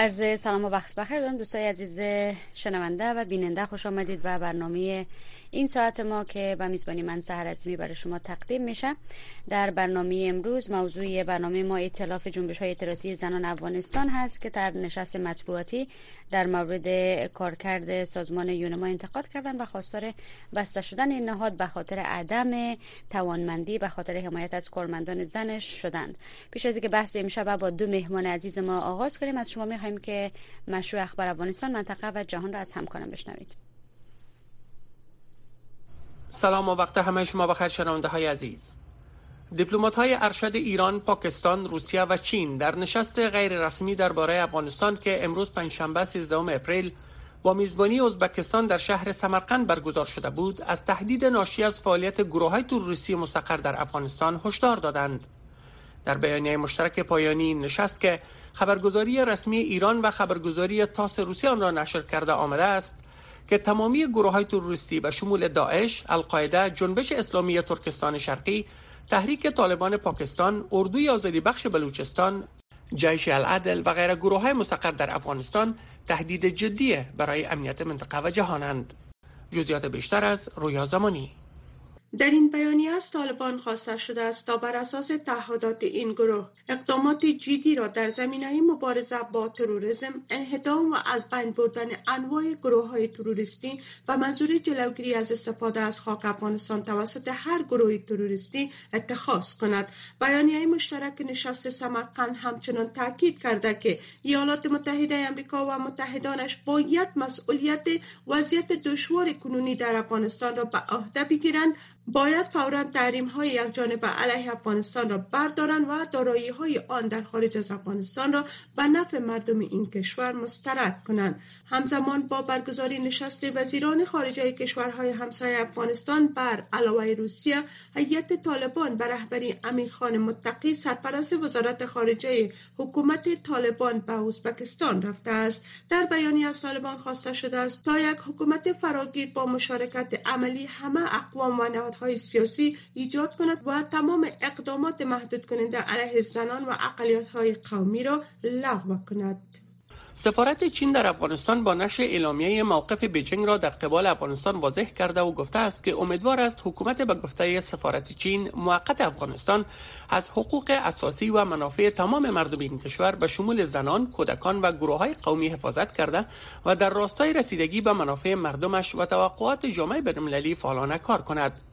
عرض سلام و وقت بخیر دارم دوستای عزیز شنونده و بیننده. خوش آمدید و برنامه این ساعت ما که به میزبانی من سهر اسمی برای شما تقدیم میشه. در برنامه امروز موضوع برنامه ما اطلاف جنبش های اعتراضی زنان افغانستان هست که در نشست مطبوعاتی در مورد کارکرد سازمان یونما انتقاد کردن و خواستار بسته شدن این نهاد به خاطر عدم توانمندی به خاطر حمایت از کارمندان زنش شدند. پیش از اینکه بحث امشب با دو مهمان عزیز ما آغاز کنیم از شما می‌خواهیم که مشروع اخبار افغانستان منطقه و جهان را از همکاران بشنوید. سلام و وقت همه شما بخیر شنونده های عزیز. دیپلمات های ارشد ایران، پاکستان، روسیه و چین در نشست غیر رسمی درباره افغانستان که امروز پنجشنبه 13 اپریل با میزبانی ازبکستان در شهر سمرقند برگزار شده بود از تهدید ناشی از فعالیت گروه های توریستی مستقر در افغانستان هشدار دادند. در بیانیه مشترک پایانی نشست که خبرگزاری رسمی ایران و خبرگزاری تاس روسیه آن را نشر کرده آمده است که تمامی گروه های تروریستی به شمول داعش، القاعده، جنبش اسلامی ترکستان شرقی، تحریک طالبان پاکستان، اردوی آزادی بخش بلوچستان، جیش العدل و غیر گروه های مستقر در افغانستان تهدید جدی برای امنیت منطقه و جهانند. جزیات بیشتر از رویا زمانی در این بیانیه از طالبان خواسته شده است تا بر اساس تعهدات این گروه اقدامات جدی را در زمینه مبارزه با تروریسم انهدام و از بین بردن انواع گروه های تروریستی و منظور جلوگیری از استفاده از خاک افغانستان توسط هر گروه تروریستی اتخاذ کند. بیانیه مشترک نشست سمرقند همچنان تاکید کرده که ایالات متحده امریکا و متحدانش باید مسئولیت وضعیت دشوار کنونی در افغانستان را به عهده بگیرند باید فورا تحریم های یک جانب علیه افغانستان را بردارند و دارایی های آن در خارج از افغانستان را به نفع مردم این کشور مسترد کنند. همزمان با برگزاری نشست وزیران خارجه کشورهای همسایه افغانستان بر علاوه روسیه هیئت طالبان به رهبری امیرخان متقی سرپرست وزارت خارجه حکومت طالبان به ازبکستان رفته است. در بیانیه از طالبان خواسته شده است تا یک حکومت فراگیر با مشارکت عملی همه اقوام و نهادهای سیاسی ایجاد کند و تمام اقدامات محدود کننده علیه زنان و اقلیت های قومی را لغو کند سفارت چین در افغانستان با نشر اعلامیه موقف بیجینگ را در قبال افغانستان واضح کرده و گفته است که امیدوار است حکومت به گفته سفارت چین موقت افغانستان از حقوق اساسی و منافع تمام مردم این کشور به شمول زنان، کودکان و گروه های قومی حفاظت کرده و در راستای رسیدگی به منافع مردمش و توقعات جامعه بین‌المللی فعالانه کار کند.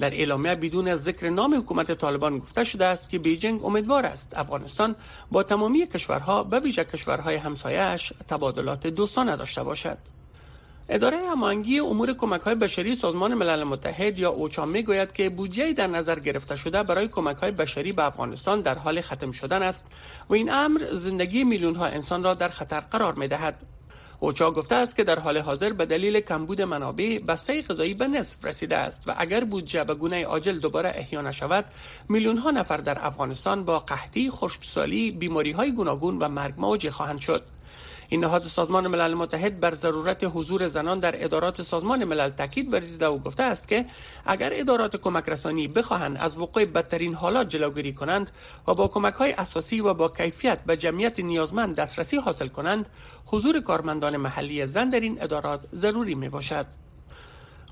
در اعلامیه بدون ذکر نام حکومت طالبان گفته شده است که بیجینگ امیدوار است افغانستان با تمامی کشورها به ویژه کشورهای همسایهاش تبادلات دوستانه داشته باشد اداره هماهنگی امور کمک های بشری سازمان ملل متحد یا اوچا می گوید که بودجه در نظر گرفته شده برای کمک های بشری به افغانستان در حال ختم شدن است و این امر زندگی میلیون ها انسان را در خطر قرار می دهد. اوچا گفته است که در حال حاضر به دلیل کمبود منابع بسته غذایی به نصف رسیده است و اگر بودجه به گونه عاجل دوباره احیا نشود میلیون ها نفر در افغانستان با قحطی خشکسالی بیماری های گوناگون و مرگ مواجه خواهند شد. این نهاد سازمان ملل متحد بر ضرورت حضور زنان در ادارات سازمان ملل تاکید ورزیده و گفته است که اگر ادارات کمک رسانی بخواهند از وقوع بدترین حالات جلوگیری کنند و با کمک های اساسی و با کیفیت به جمعیت نیازمند دسترسی حاصل کنند حضور کارمندان محلی زن در این ادارات ضروری می باشد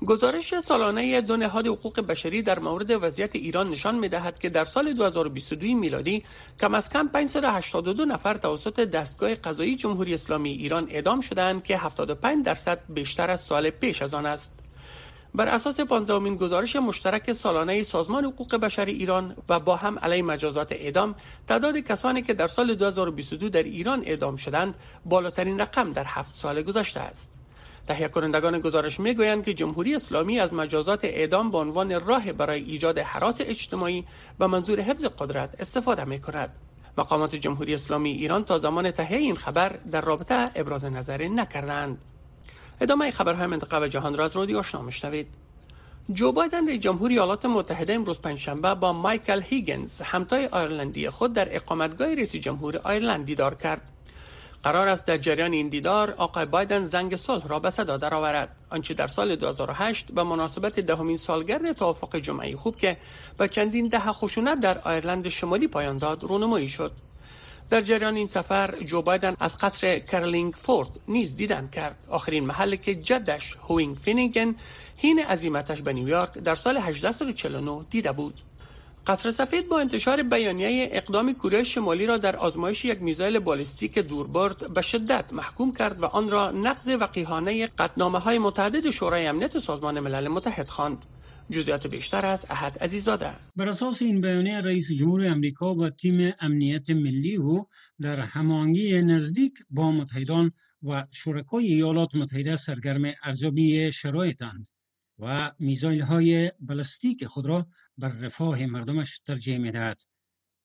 گزارش سالانه دو نهاد حقوق بشری در مورد وضعیت ایران نشان می دهد که در سال 2022 میلادی کم از کم 582 نفر توسط دستگاه قضایی جمهوری اسلامی ایران اعدام شدند که 75 درصد بیشتر از سال پیش از آن است. بر اساس پانزدهمین گزارش مشترک سالانه سازمان حقوق بشر ایران و با هم علیه مجازات اعدام تعداد کسانی که در سال 2022 در ایران اعدام شدند بالاترین رقم در هفت سال گذشته است. تهیه کنندگان گزارش می‌گویند که جمهوری اسلامی از مجازات اعدام به عنوان راه برای ایجاد حراس اجتماعی و منظور حفظ قدرت استفاده می کند. مقامات جمهوری اسلامی ایران تا زمان تهیه این خبر در رابطه ابراز نظر نکردند. ادامه خبرهای منطقه و جهان را از رادیو آشنا میشنوید. جو بایدن رئیس جمهور ایالات متحده امروز پنجشنبه با مایکل هیگنز همتای آیرلندی خود در اقامتگاه رئیس جمهور آیرلند دیدار کرد قرار است در جریان این دیدار آقای بایدن زنگ صلح را به صدا درآورد. آنچه در سال 2008 به مناسبت دهمین سالگرد توافق جمعه خوب که به چندین دهه خشونت در آیرلند شمالی پایان داد رونمایی شد. در جریان این سفر جو بایدن از قصر کرلینگ فورد نیز دیدن کرد. آخرین محلی که جدش اوین فینیگن حین عزیمتش به نیویورک در سال 1849 دیده بود. قصر سفید با انتشار بیانیه اقدام کره شمالی را در آزمایش یک میزایل بالستیک دوربرد به شدت محکوم کرد و آن را نقض وقیحانه قطنامه های متعدد شورای امنیت سازمان ملل متحد خواند. جزئیات بیشتر از احد عزیزاده بر اساس این بیانیه رئیس جمهور امریکا و تیم امنیت ملی او در هماهنگی نزدیک با متحدان و شرکای ایالات متحده سرگرم ارزیابی شرایطند و میزایل های بلستیک خود را بر رفاه مردمش ترجیح می‌دهد.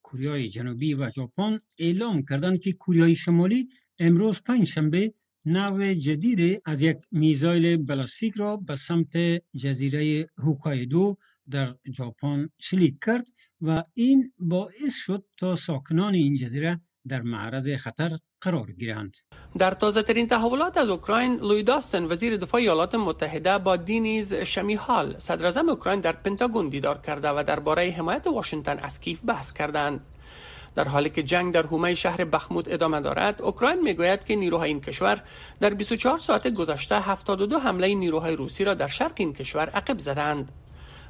کوریای جنوبی و ژاپن اعلام کردند که کوریای شمالی امروز پنج شنبه نوع جدید از یک میزایل بلاستیک را به سمت جزیره هوکایدو در ژاپن شلیک کرد و این باعث شد تا ساکنان این جزیره در معرض خطر قرار گیرند. در تازه ترین تحولات از اوکراین لوی داستن وزیر دفاع ایالات متحده با دینیز شمیحال صدر اوکراین در پنتاگون دیدار کرده و درباره حمایت واشنگتن از کیف بحث کردند. در حالی که جنگ در حومه شهر بخمود ادامه دارد اوکراین می‌گوید که نیروهای این کشور در 24 ساعت گذشته 72 حمله نیروهای روسی را در شرق این کشور عقب زدند.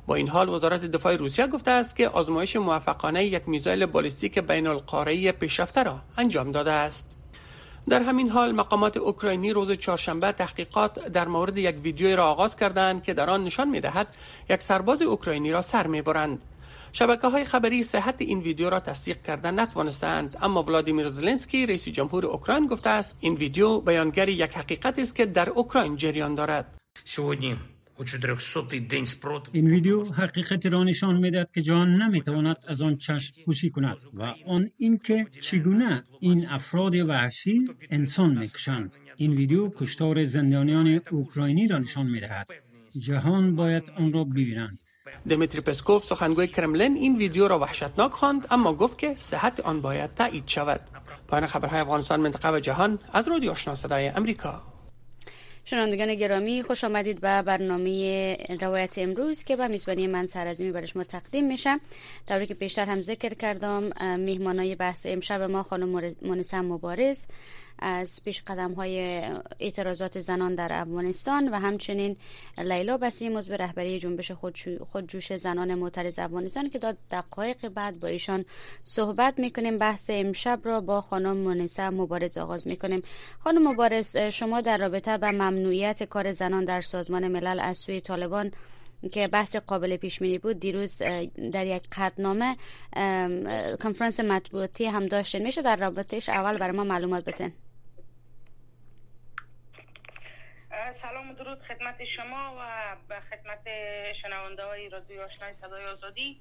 با این حال وزارت دفاع روسیه گفته است که آزمایش موفقانه یک میزایل بالستیک بین القاره پیشرفته را انجام داده است. در همین حال مقامات اوکراینی روز چهارشنبه تحقیقات در مورد یک ویدیوی را آغاز کردند که در آن نشان می‌دهد یک سرباز اوکراینی را سر می‌برند. شبکه های خبری صحت این ویدیو را تصدیق کردن نتوانستند اما ولادیمیر زلنسکی رئیس جمهور اوکراین گفته است این ویدیو بیانگر یک حقیقت است که در اوکراین جریان دارد. این ویدیو حقیقت را نشان می‌دهد که جهان نمی‌تواند از آن چشم پوشی کند و آن اینکه چگونه این افراد وحشی انسان می‌کشند. این ویدیو کشتار زندانیان اوکراینی را نشان می‌دهد. جهان باید آن را ببینند. دمیتری پسکوف سخنگوی کرملین این ویدیو را وحشتناک خواند اما گفت که صحت آن باید تایید شود. پایان خبرهای افغانستان منطقه و جهان از رادیو آشنا صدای امریکا. شنوندگان گرامی خوش آمدید به برنامه روایت امروز که به میزبانی من سرازمی برای شما تقدیم میشه. طوری که پیشتر هم ذکر کردم میهمانای بحث امشب ما خانم مونسه مبارز از پیش قدم های اعتراضات زنان در افغانستان و همچنین لیلا بسیم عضو رهبری جنبش خودجوش زنان معترض افغانستان که داد دقایق بعد با ایشان صحبت می‌کنیم. بحث امشب را با خانم مونسه مبارز آغاز می‌کنیم. خانم مبارز شما در رابطه به ممنوعیت کار زنان در سازمان ملل از سوی طالبان که بحث قابل پیش بینی بود. دیروز در یک قطنامه کنفرانس مطبوعاتی هم داشتین میشه در رابطهش اول برای ما معلومات بتن سلام و درود خدمت شما و به خدمت شنونده های رادیو آشنای صدای آزادی.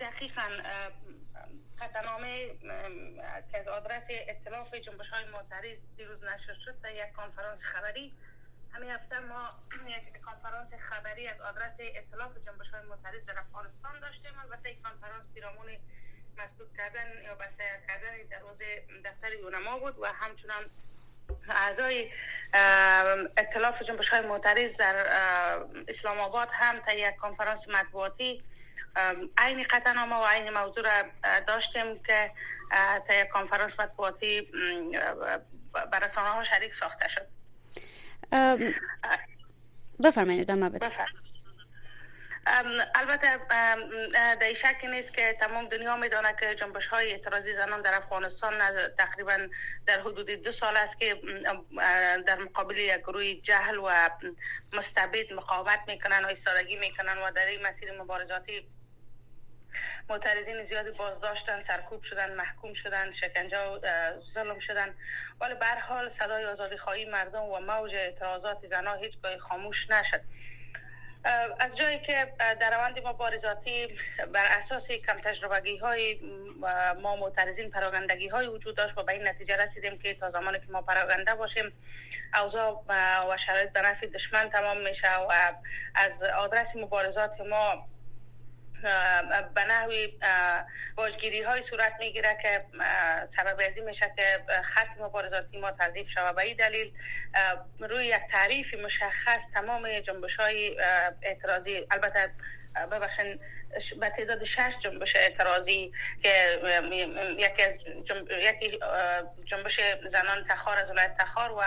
دقیقا قطنامه که از آدرس اطلاف جنبش های معترض دیروز نشر شد در یک کنفرانس خبری. همین هفته ما یک کنفرانس خبری از آدرس اطلاف جنبش های معترض در افغانستان داشتیم. البته یک کنفرانس پیرامون مسدود کردن یا بسیار کردن دروازه دفتر یونما بود و همچنان اعضای اطلاف جنبش های معترض در اسلام آباد هم تا یک کنفرانس مطبوعاتی عین قطعنامه و عین موضوع را داشتیم که تا یک کنفرانس مطبوعاتی برسانه ها شریک ساخته شد. بفرمایید ادامه البته در شک نیست که تمام دنیا میدانه که جنبش های اعتراضی زنان در افغانستان تقریبا در حدود دو سال است که در مقابل یک گروه جهل و مستبد مقاومت می‌کنن و ایستادگی می‌کنن و در این مسیر مبارزاتی معترضین زیادی بازداشتن سرکوب شدن محکوم شدن شکنجه و ظلم شدن. ولی به حال صدای آزادی خواهی مردم و موج اعتراضات زنان هیچگاه خاموش نشد. از جایی که در روند مبارزاتی بر اساس کم تجربگی های ما معترضین پراگندگی های وجود داشت و به این نتیجه رسیدیم که تا زمانی که ما پراگنده باشیم اوضاع و شرایط به نفع دشمن تمام میشه و از آدرس مبارزات ما به نحوی باجگیری های صورت می‌گیره که سبب ازی میشه که خط مبارزاتی ما تضیف شود. به این دلیل روی یک تعریف مشخص تمام جنبش های اعتراضی البته ببخشن به تعداد شش جنبش اعتراضی که یکی از جنبش زنان تخار از ولایت تخار و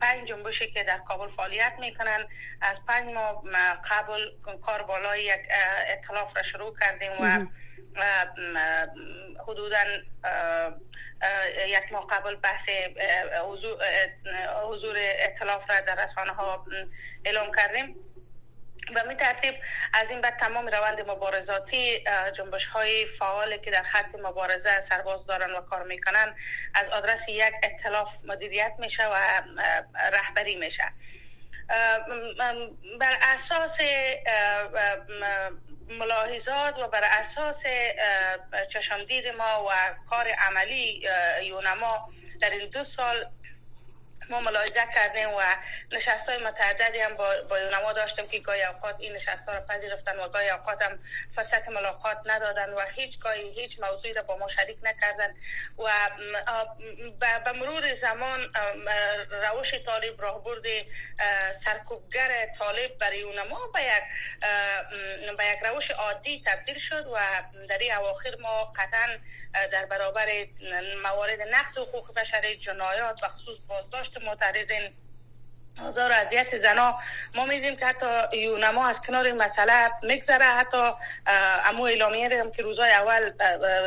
پنج جنبشی که در کابل فعالیت می‌کنن. از پنج ماه قبل کار بالای یک اطلاف را شروع کردیم و حدودا یک ماه قبل بحث حضور اطلاف را در رسانه ها اعلام کردیم. و می ترتیب از این بعد تمام روند مبارزاتی جنبش های فعال که در خط مبارزه سرباز دارن و کار می‌کنن از آدرس یک اطلاف مدیریت میشه و رهبری میشه. بر اساس ملاحظات و بر اساس چشمدید ما و کار عملی یونما در این دو سال ما ملاحظه کردیم و نشست های متعددی هم با, با داشتیم که گاهی اوقات این نشست ها را پذیرفتن و گاهی اوقات هم فرصت ملاقات ندادن و هیچ گاهی هیچ موضوعی را با ما شریک نکردن. و به مرور زمان روش طالب راهبرد سرکوبگر طالب برای یونما به یک به یک روش عادی تبدیل شد و در این اواخر ما قطعا در برابر موارد نقض حقوق بشری جنایات و خصوص بازداشت معترضین. آزار و اذیت زنا. ما میدیم که حتی یونما از کنار این مسئله میگذره. حتی امو اعلامیه هم که روزای اول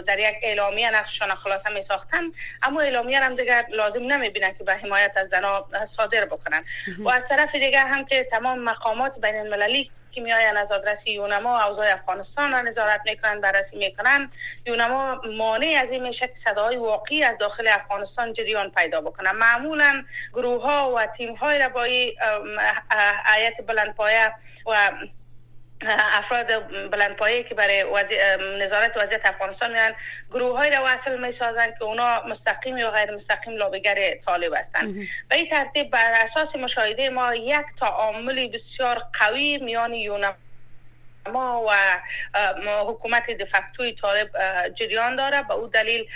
در یک اعلامیه نقششان خلاصه می ساختن امو اعلامیه هم دیگر لازم نمی‌بینن که به حمایت از زنا صادر بکنن. و از طرف دیگر هم که تمام مقامات بین المللی که میآیند از آدرس یونما اوضاع افغانستان را نظارت می‌کنن بررسی می‌کنن یونما مانع از این میشه که صدای واقعی از داخل افغانستان جریان پیدا بکنن معمولا گروه ها و تیم های را با هیئت بلندپایه و افراد بلندپایه که برای نظارت وضعیت افغانستان میان گروه های را وصل می سازند که اونا مستقیم یا غیر مستقیم لابیگر طالب هستند به این ترتیب بر اساس مشاهده ما یک تعامل بسیار قوی میان یونم ما و حکومت دفکتوی طالب جریان داره. به او دلیل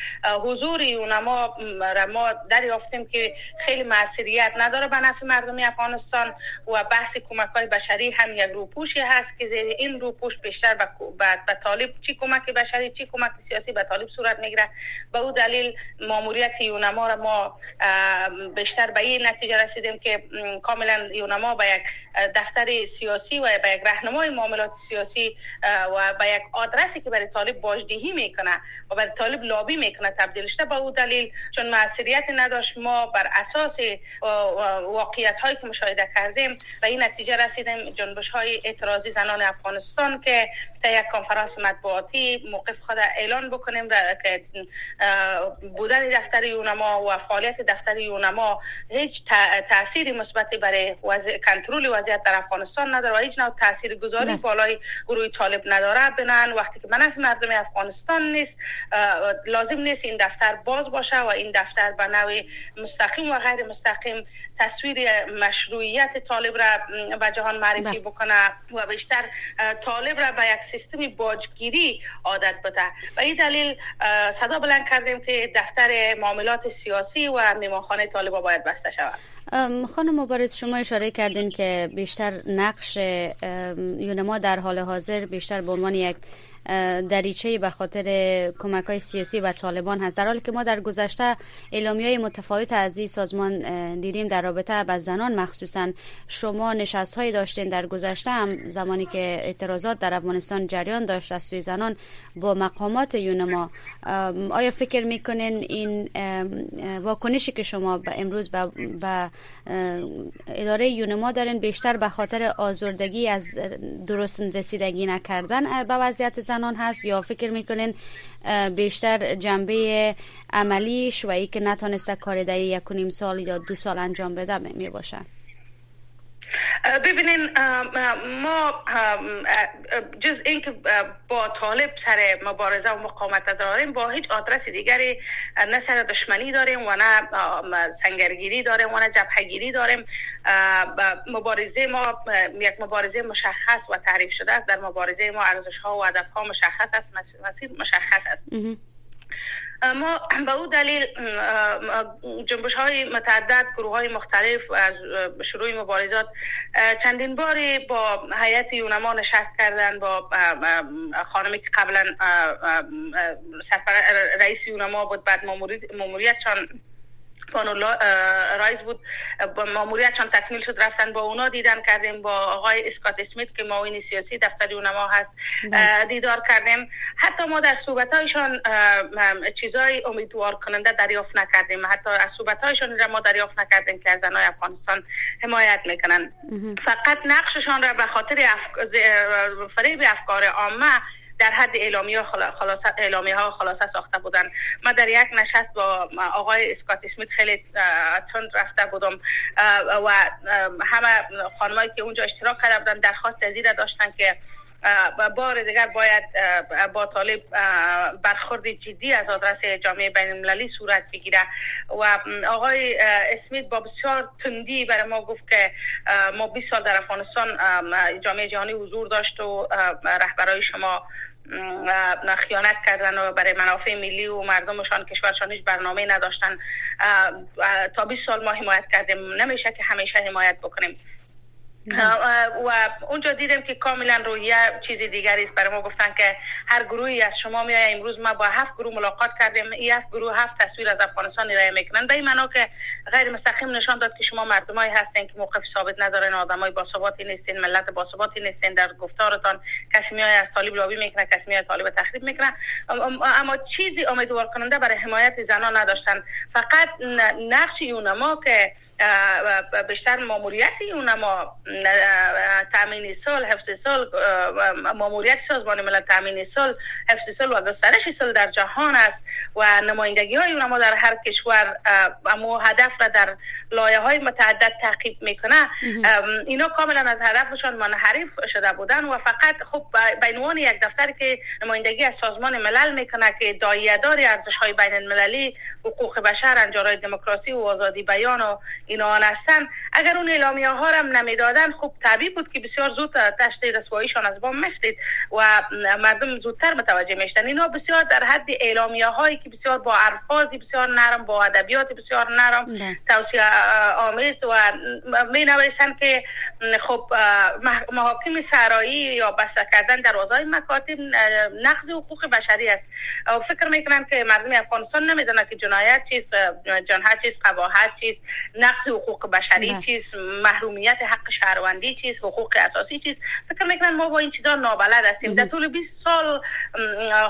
حضور یونما را ما دریافتیم که خیلی معصریت نداره. به نفع مردم افغانستان و بحث کمک های بشری هم یک روپوشی هست که زیر این روپوش بیشتر به طالب چی کمک بشری چی کمک سیاسی به طالب صورت می‌گیره. به او دلیل ماموریت یونما را ما بیشتر به این نتیجه رسیدیم که کاملا یونما به یک دفتر سیاسی و به یک راهنمای معاملات سیاسی سیاسی و به یک آدرسی که برای طالب باجدهی می‌کنه و برای طالب لابی می‌کنه تبدیل شده با او دلیل چون معصریت نداشت. ما بر اساس واقعیت هایی که مشاهده کردیم و این نتیجه رسیدیم. جنبش های اعتراضی زنان افغانستان که تا یک کنفرانس مطبوعاتی موقف خود اعلان بکنیم که بودن دفتر یونما و فعالیت دفتر یونما هیچ تاثیر مثبتی برای کنترل وضعیت در افغانستان نداره و هیچ نوع تاثیرگذاری بالای گروه طالب نداره بنان وقتی که منف مردم افغانستان نیست لازم نیست این دفتر باز باشه و این دفتر به نوع مستقیم و غیر مستقیم تصویر مشروعیت طالب را به جهان معرفی بله. بکنه و بیشتر طالب را به یک سیستم باجگیری عادت بده. و این دلیل صدا بلند کردیم که دفتر معاملات سیاسی و میمانخانه طالب باید بسته شود. خانم مبارز شما اشاره کردین که بیشتر نقش یونما در حال حاضر بیشتر به عنوان یک دریچه به خاطر کمک های سیاسی و طالبان هست. در حالی که ما در گذشته اعلامی های متفاوت از این سازمان دیدیم در رابطه با زنان مخصوصا شما نشست های داشتین در گذشته هم زمانی که اعتراضات در افغانستان جریان داشت از سوی زنان با مقامات یونما آیا فکر می‌کنین این واکنشی که شما امروز به اداره یونما دارین بیشتر به خاطر آزردگی از درست رسیدگی نکردن به وضعیت زنان هست یا فکر می‌کنین بیشتر جنبه عملی شویی که نتانسته کار در یک نیم سال یا دو سال انجام بده می باشه ببینین ما جز اینکه با طالب سر مبارزه و مقاومت داریم با هیچ آدرس دیگری نه سر دشمنی داریم و نه سنگرگیری داریم و نه جبهگیری داریم. مبارزه ما یک مبارزه مشخص و تعریف شده است. در مبارزه ما ارزش ها و هدف ها مشخص است. مسیر مشخص است. ما به او دلیل جنبش های متعدد گروه های مختلف از شروع مبارزات چندین باری با هیئت یونما نشست کردن با خانمی که قبلا رئیس یونما بود بعد ماموریت بانو رایز بود. ماموریت چون تکمیل شد رفتن با اونا دیدن کردیم با آقای اسکات اسمیت که معاون سیاسی دفتر اونما هست. بله. دیدار کردیم. حتی ما در صحبت هایشان چیزای امیدوار کننده دریافت نکردیم. حتی از صحبت هایشان را ما دریافت نکردیم که از زنای افغانستان حمایت می‌کنن فقط نقششان را به خاطر فریب افکار عامه در حد اعلامی ها خلاص اعلامی ها خلاصه ساخته بودن. ما در یک نشست با آقای اسکات اسمیت خیلی تند رفته بودم. و همه خانمایی که اونجا اشتراک کرده بودن درخواست از داشتن که بار دیگر باید با طالب برخورد جدی از آدرس جامعه بین المللی صورت بگیره. و آقای اسمیت با بسیار تندی برای ما گفت که ما 20 سال در افغانستان جامعه جهانی حضور داشت و رهبرای شما خیانت کردن و برای منافع ملی و مردمشان کشورشان هیچ برنامه نداشتن. تا 20 سال ما حمایت کردیم. نمیشه که همیشه حمایت بکنیم. و اونجا دیدم که کاملا رویه چیز دیگری است. برای ما گفتن که هر گروهی از شما میای. امروز ما با هفت گروه ملاقات کردیم. این هفت گروه هفت تصویر از افغانستان ارائه می‌کنن. به این معنا که غیر مستقیم نشان داد که شما مردمایی هستین که موقف ثابت ندارن آدمای باثباتی نیستین ملت باثباتی نیستین. در گفتارتان کسی میای از طالب لابی می‌کنه کسی میای طالب تخریب می‌کنه. اما چیزی امیدوار کننده برای حمایت زنان نداشتن. فقط نقش یونما که بیشتر ماموریت اونما تامین سال حفظ سال ماموریت سازمان ملل تامین سال حفظ سال و گسترش سال در جهان است و نمایندگی های اونما در هر کشور اما هدف را در لایه های متعدد تعقیب می‌کنه. اینا کاملا از هدفشان منحرف شده بودن و فقط خب به عنوان یک دفتر که نمایندگی از سازمان ملل می‌کنه که دایدار ارزش های بین المللی حقوق بشر انجارای دموکراسی و آزادی بیان و اینا هستن. اگر اون اعلامیه ها هم نمی‌دادن خب طبیعی بود که بسیار زود تشت رسواییشان از بام مفتید و مردم زودتر متوجه میشتن اینا بسیار در حد اعلامیه هایی که بسیار با الفاظی بسیار نرم با ادبیات بسیار نرم توصیه آمیز و می نویسن که خب محاکم سرایی یا بسته کردن در های مکاتب نقض حقوق بشری است. فکر می‌کنم که مردم افغانستان نمی‌دونن که جنایت چیست جنایت چیست قباحت چیست نقض حقوق بشری. چیست محرومیت حق شهروندی چیست حقوق اساسی چیست فکر می‌کنم ما با این چیزا نابلد هستیم. در طول 20 سال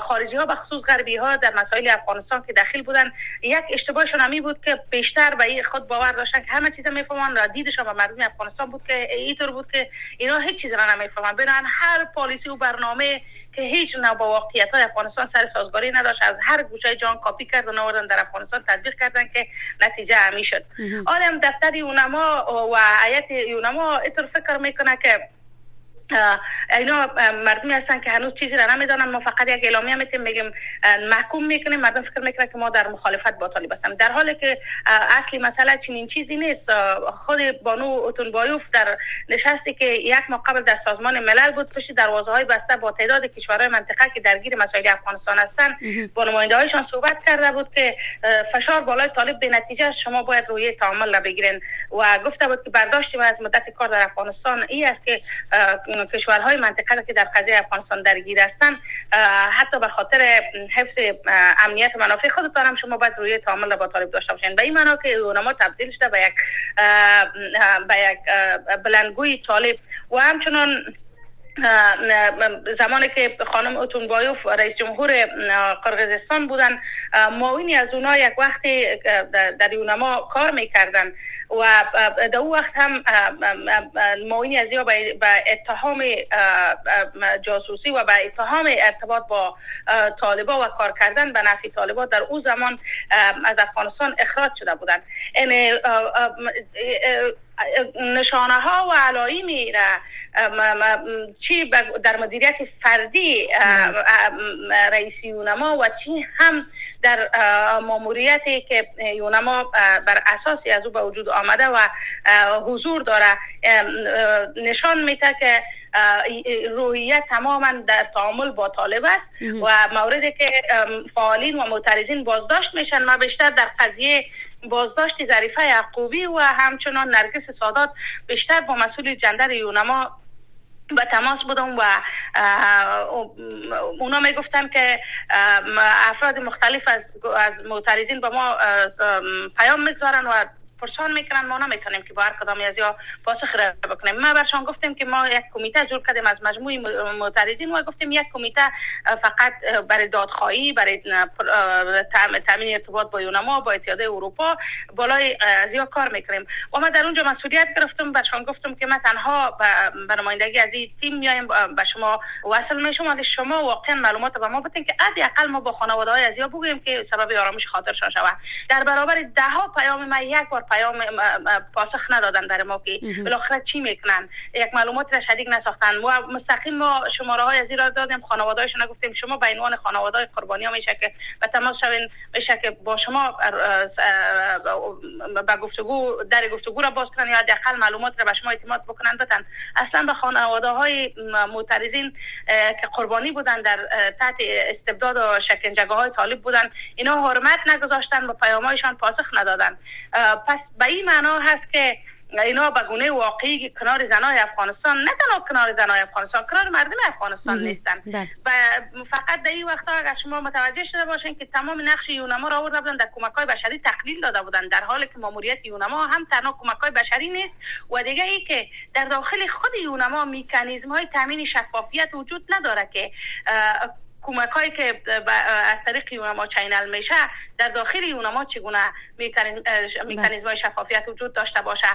خارجی ها بخصوص غربی ها در مسائل افغانستان که داخل بودن یک اشتباهشون همی بود که بیشتر به خود باور داشتن که همه چیزا می‌فهمن. را دیدشون به مردم افغانستان بود که اینطور بود که اینا هیچ چیزی را نمی‌فهمن. بنابراین هر پالیسی و برنامه که هیچ نوع با واقعیت های افغانستان سر سازگاری نداشت. از هر گوشه جان کاپی کردن آوردن در افغانستان تطبیق کردن که نتیجه همی شد. آدم دفتر یونما و هیئت یونما اینطور فکر می‌کنه که اینا مردمی هستن که هنوز چیزی را نمی‌دانن ما فقط یک اعلامیه میتیم میگیم محکوم می‌کنیم مردم فکر می‌کنن که ما در مخالفت با طالب هستیم. در حالی که اصلی مسئله چنین چیزی نیست. خود بانو اوتونبایوف در نشستی که یک ماه قبل در سازمان ملل بود پشت دروازه های بسته با تعداد کشورهای منطقه که درگیر مسائل افغانستان هستند با نماینده هایشان صحبت کرده بود که فشار بالای طالب به نتیجه شما باید روی تعامل را بگیرین. و گفته بود که برداشت از مدت کار در افغانستان ای است که کشورهای منطقه که در قضیه افغانستان درگیر هستند حتی به خاطر حفظ امنیت منافع خودتان هم شما باید روی تعامل با طالب داشته باشین. به این معنا که اونما تبدیل شده به یک به یک بلندگوی طالب. و همچنان زمانی که خانم اوتونبایوف رئیس جمهور قرغیزستان بودن معاونی از اونا یک وقتی در یونما کار می‌کردن و در او وقت هم معاونی از یا به اتهام جاسوسی و به اتهام ارتباط با طالبا و کار کردن به نفی طالبا در او زمان از افغانستان اخراج شده بودن. یعنی نشانه ها و علائمی را چی در مدیریت فردی رئیس یونما و چی هم در ماموریتی که یونما بر اساسی از او به وجود آمده و حضور داره نشان میده که روحیت تماما در تعامل با طالب است و موردی که فعالین و معترضین بازداشت میشن ما بیشتر در قضیه بازداشت ظریفه یعقوبی و همچنان نرگس سادات بیشتر با مسئول جندر یونما به تماس بودم و اونا می‌گفتن که افراد مختلف از از معترضین به ما پیام می‌گذارن و پرسان می‌کنن ما نمی‌تونیم که با هر کدام از یا پاسخ را بکنیم. ما برشان گفتیم که ما یک کمیته جور کردیم از مجموعه معترضین. و گفتیم یک کمیته فقط برای دادخواهی برای تامین ارتباط با یونما با اتحادیه اروپا بالای از یا کار می‌کنیم. و ما در اونجا مسئولیت گرفتم. برشان گفتم که ما تنها به نمایندگی از این تیم میایم به شما وصل میشم. ولی شما واقعا معلومات به ما بدین که حداقل ما با خانواده های از یا بگوییم که سبب آرامش خاطرشان شود. در برابر ده ها پیام ما یک بار پیام پاسخ ندادن برای ما که بالاخره چی می‌کنن؟ یک معلومات را شدید نساختن. و مستقیم ما شماره های از را دادیم خانواده‌هاشون گفتیم شما به عنوان خانواده های قربانی ها میشه که به تماس شوین میشه که با شما به گفتگو در گفتگو را باز کنن یا حداقل معلومات را به شما اعتماد بکنن. بدن اصلا به خانواده های معترضین که قربانی بودن در تحت استبداد و شکنجه های طالب بودن اینا حرمت نگذاشتن به پیامایشان پاسخ ندادن. پس به این معنا هست که اینا به گونه واقعی کنار زنای افغانستان نه تنها کنار زنای افغانستان کنار مردم افغانستان نیستن. بله. و فقط در این وقتا اگر شما متوجه شده باشین که تمام نقش یونما را آورده بودن در کمک های بشری تقلیل داده بودن در حالی که ماموریت یونما هم تنها کمک های بشری نیست. و دیگه ای که در داخل خود یونما میکانیزم های تامین شفافیت وجود نداره که کمک هایی که از طریق یونما channel میشه در داخل یونما چگونه میکانیزم های شفافیت وجود داشته باشه؟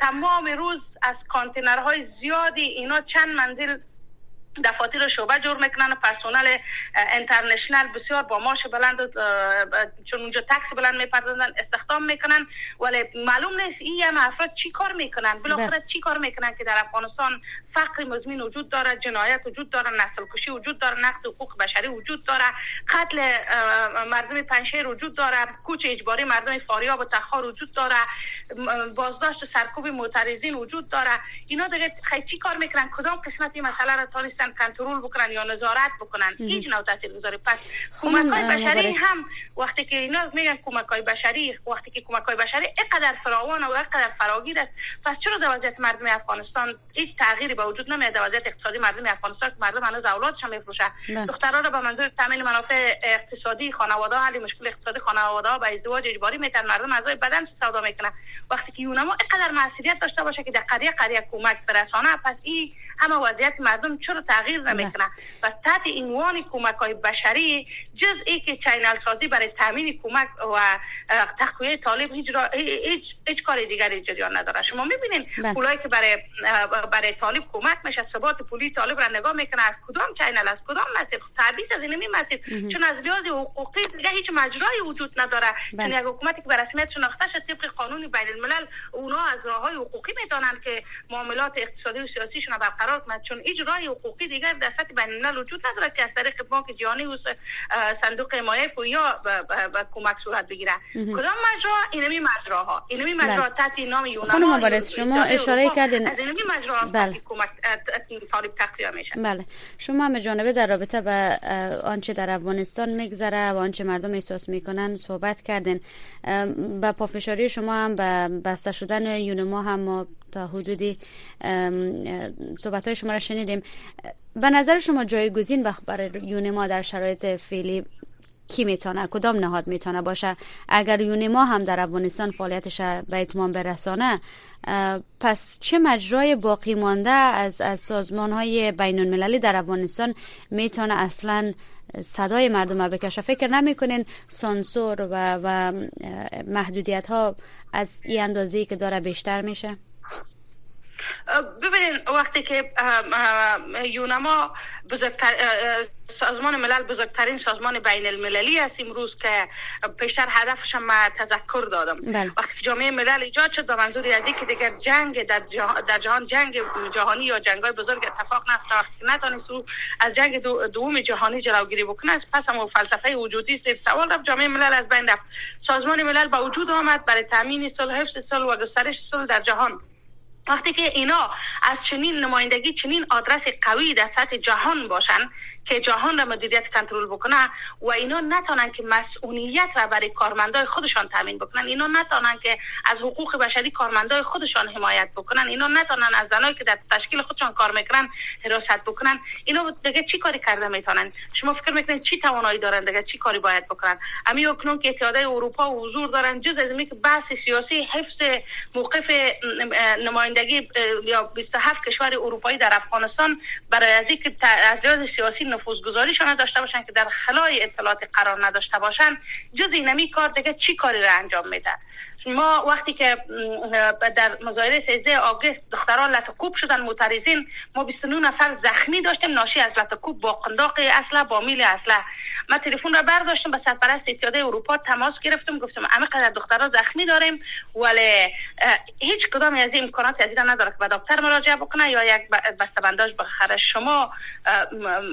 تمام روز از کانتینرهای زیادی اینا چند منزل دفاتر شعبه جور می‌کنن. و پرسونل انترنشنال بسیار با ماش بلند چون اونجا تکس بلند می‌پردازن استخدام می‌کنن. ولی معلوم نیست این هم افراد چی کار می‌کنن. بالاخره بله. چی کار می‌کنن که در افغانستان فقر مزمین وجود داره جنایت وجود داره نسل کشی وجود داره نقص حقوق بشری وجود داره قتل مردم پنشیر وجود داره کوچ اجباری مردم فاریاب و تخار وجود داره بازداشت سرکوب معترضین وجود داره. اینا دیگه چی کار می‌کنن؟ کدام قسمتی مسئله را تونستن کنترل بکنن یا نظارت بکنن. هیچ نوع گذاری پس کمک های بشری هم وقتی که اینا میگن کمک های بشری وقتی که کمک های بشری اینقدر فراوان و اینقدر فراگیر است. پس چرا در وضعیت مردم افغانستان هیچ تغییری به وجود نمیاد؟ در وضعیت اقتصادی مردم افغانستان که مردم هنوز اولادشون میفروشه بله. دخترها را به منظور تامین منافع اقتصادی خانواده حل مشکل اقتصادی خانواده ها به ازدواج اجباری میتن مردم اعضای بدن سودا می‌کنن. وقتی که یونما اینقدر مسئولیت داشته باشه که در قریه قریه کمک برسانه پس این همه وضعیت مردم چرا تغییر نمی‌کنه. پس تحت عنوان کمک های بشری جز ای که channel سازی برای تامین کمک و تقویه طالب هیچ, هیچ, هیچ کار دیگری جریان نداره. شما می‌بینین بله. پولایی که برای برای طالب کمک میشه ثبات پولی طالب را نگاه می‌کنه از کدام channel از کدام مسیر؟ طبیعیس از این مسیر. چون از لحاظ حقوقی دیگه هیچ مجرایی وجود نداره. بله. چون یک حکومتی که به رسمیت شناخته شد طبق قانون بین الملل اونا از راه های حقوقی می‌تونن که معاملات اقتصادی و سیاسیشون برقرار کنند. چون هیچ راه حقوقی دیگر در سطح بین وجود نداره که از طریق بانک جهانی و صندوق حمایت و یا به کمک صورت بگیره. کدام مجرا؟ اینمی مجراها. اینمی مجرا بله. تحت نام یونان خانم مبارز شما اشاره کردین از اینمی مجرا بله. کمک طالب تقویه میشه. بله. شما هم جانبه در رابطه به آنچه در افغانستان میگذره و آنچه مردم احساس می‌کنن صحبت کردین. با پافشاری شما هم به بسته شدن یونما هم ما تا حدودی صحبت های شما را شنیدیم. به نظر شما جایگزین برای یونما در شرایط فعلی کی می‌تونه کدام نهاد می‌تونه باشه؟ اگر یونما هم در افغانستان فعالیتش به اتمام برسانه پس چه مجرای باقی مانده از, از سازمان های بین المللی در افغانستان می‌تونه اصلا صدای مردم رو بکشه؟ فکر نمی‌کنین سانسور و, و محدودیت ها از این اندازه که داره بیشتر میشه؟ ببینید وقتی که یونما بزرگتر سازمان ملل بزرگترین سازمان بین المللی است. امروز که پیشتر هدفش ما تذکر دادم. بله. وقتی جامعه ملل ایجاد شد به منظوری از اینکه دیگر جنگ در, در جهان جنگ جهانی یا جنگ های بزرگ اتفاق نفته وقتی نتانست از جنگ دوم جهانی جلوگیری بکنه پس هم فلسفه وجودی سیر سوال رفت جامعه ملل از بین رفت. سازمان ملل با وجود آمد برای تامین صلح حفظ صلح و گسترش صلح در جهان وقتی که اینا از چنین نمایندگی چنین آدرس قوی در سطح جهان باشن که جهان را مدیریت کنترل بکنه و اینا نتانن که مسئولیت را برای کارمندای خودشان تامین بکنن. اینا نتانن که از حقوق بشری کارمندای خودشان حمایت بکنن. اینا نتانن از زنایی که در تشکیل خودشان کار می‌کنن حراست بکنن. اینا دیگه چی کاری کرده می‌تونن شما فکر می‌کنید چی توانایی دارن دیگه؟ چی کاری باید بکنن؟ امی اکنون که اتحادیه اروپا حضور دارن جز از اینکه بحث سیاسی حفظ موقف نمایندگی یا 27 کشور اروپایی در افغانستان برای از اینکه از سیاسی نفوذگذاریشان داشته باشن که در خلای اطلاعات قرار نداشته باشن جز اینمی کار دیگه چی کاری را انجام میده ما وقتی که در مظاهره 13 آگوست دختران لطکوب شدن معترضین ما 29 نفر زخمی داشتیم ناشی از لطکوب با قنداق اصلا با میل اصلا ما تلفن را برداشتم به سرپرست اتحادیه اروپا تماس گرفتم گفتم همه قدر دخترها زخمی داریم ولی هیچ کدام از این امکانات از نداره که به دکتر مراجعه بکنه یا یک بسته بنداج بخره شما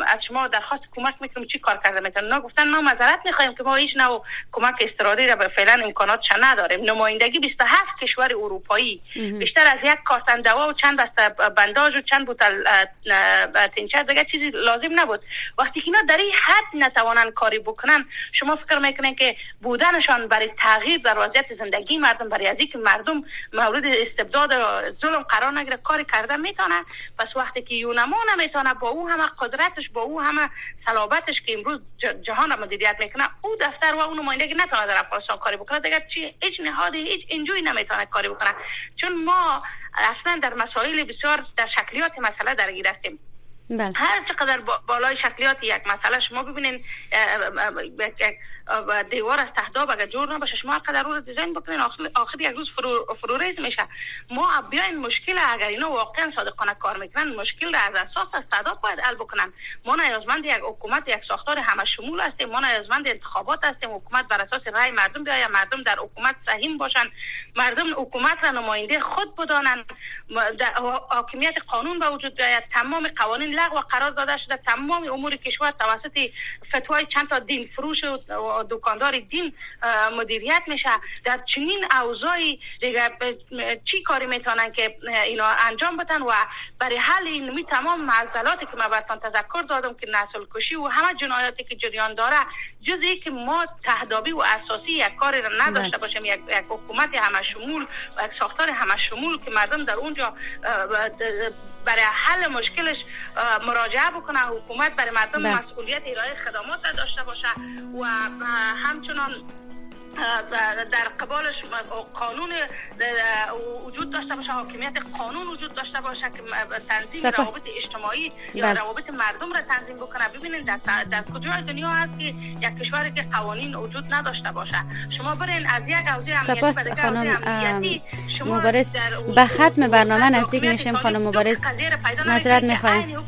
از شما درخواست کمک می‌کنم چی کار کرده می‌تونن نه گفتن ما معذرت می‌خوایم که ما هیچ نوع کمک اضطراری را فعلا امکاناتش نداریم. نمایندگی 27 کشور اروپایی. بیشتر از یک کارتن دوا و چند بسته بنداج و چند بوتل تینچر دیگه چیزی لازم نبود. وقتی که اینا در این حد نتوانن کاری بکنن شما فکر می‌کنین که بودنشان برای تغییر در وضعیت زندگی مردم برای از مردم مورد استبداد ظلم قرار نگیره کاری کرده می‌تونه. پس وقتی که یونما نمی‌تونه با او همه قدرتش با او همه صلابتش که امروز جهان را مدیریت می‌کنه او دفتر و اون نمایندگی نتونه در افغانستان کاری بکنه. دیگه چی؟ هیچ نهادی هیچ انجوی نمی‌تونه کاری بکنه. چون ما اصلا در مسائل بسیار در شکلیات مسئله درگیر هستیم. بله. هر چقدر بالای شکلیات یک مسئله شما ببینین دیوار از تهداب اگر جور نباشه. شما قدر رو دیزاین بکنین آخر, یک روز فرو, فروریز میشه. ما بیاین مشکل اگر اینا واقعا صادقانه کار می‌کنن مشکل از اساس از تهداب باید حل بکنن. ما نیازمند یک حکومت یک ساختار همه شمول هستیم. ما نیازمند انتخابات هستیم. حکومت بر اساس رای مردم بیاید. مردم در حکومت سهیم باشن. مردم حکومت را نماینده خود بدانند. حاکمیت قانون به وجود بیاید. تمام قوانین لغو قرار داده شده. تمام امور کشور توسط فتوای چند تا دین فروش و دکاندار دین مدیریت میشه. در چنین اوضاعی دیگه چی کاری می‌تونن که اینا انجام بدن؟ و برای حل این می تمام معضلاتی که من براتون تذکر دادم که نسل کشی و همه جنایاتی که جریان داره جز که ما تهدابی و اساسی یک کاری را نداشته بله. باشیم یک, یک حکومت همه شمول و یک ساختار همه شمول که مردم در اونجا برای حل مشکلش مراجعه بکنه حکومت برای مردم بله. مسئولیت ارائه خدمات داشته باشه و همچنان در قبالش قانون وجود داشته باشه حاکمیت قانون وجود داشته باشه که تنظیم سپس. روابط اجتماعی یا بله. روابط مردم را تنظیم بکنه. ببینید در, در کجای دنیا هست که یک کشوری که قوانین وجود نداشته باشه. شما برین از یک حوزه امنیتی شما مبارز به ختم برنامه نزدیک میشیم خانم مبارز. نظرت می‌خوایم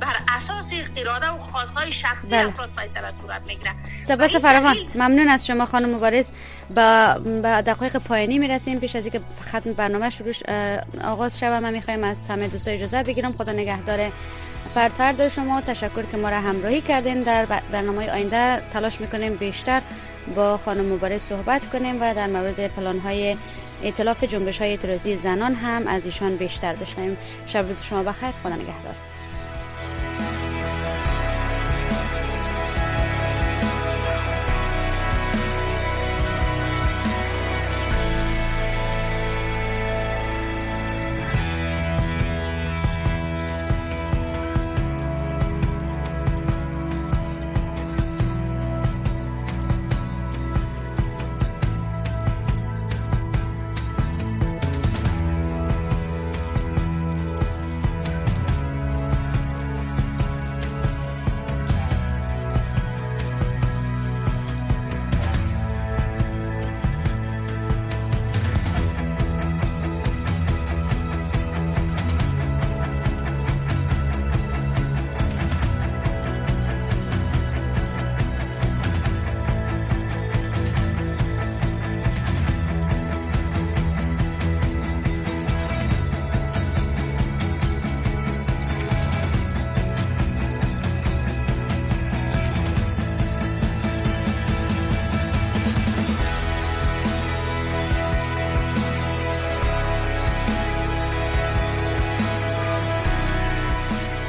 بر اساس اراده و خواستهای شخصی بله. افراد فیصله صورت می‌گیره. سپاس فراوان ممنون. از شما خانم مبارز با, دقایق پایانی می‌رسیم. پیش از اینکه ختم برنامه شروع آغاز شود ما می‌خوایم از همه دوستای اجازه بگیرم خدا نگهدار فرد شما. تشکر که ما را همراهی کردین. در برنامه آینده تلاش می‌کنیم بیشتر با خانم مبارز صحبت کنیم و در مورد پلان های اطلاف جنبش های اعتراضی زنان هم از ایشان بیشتر بشنویم. شب روز شما بخیر. خدا نگهدار.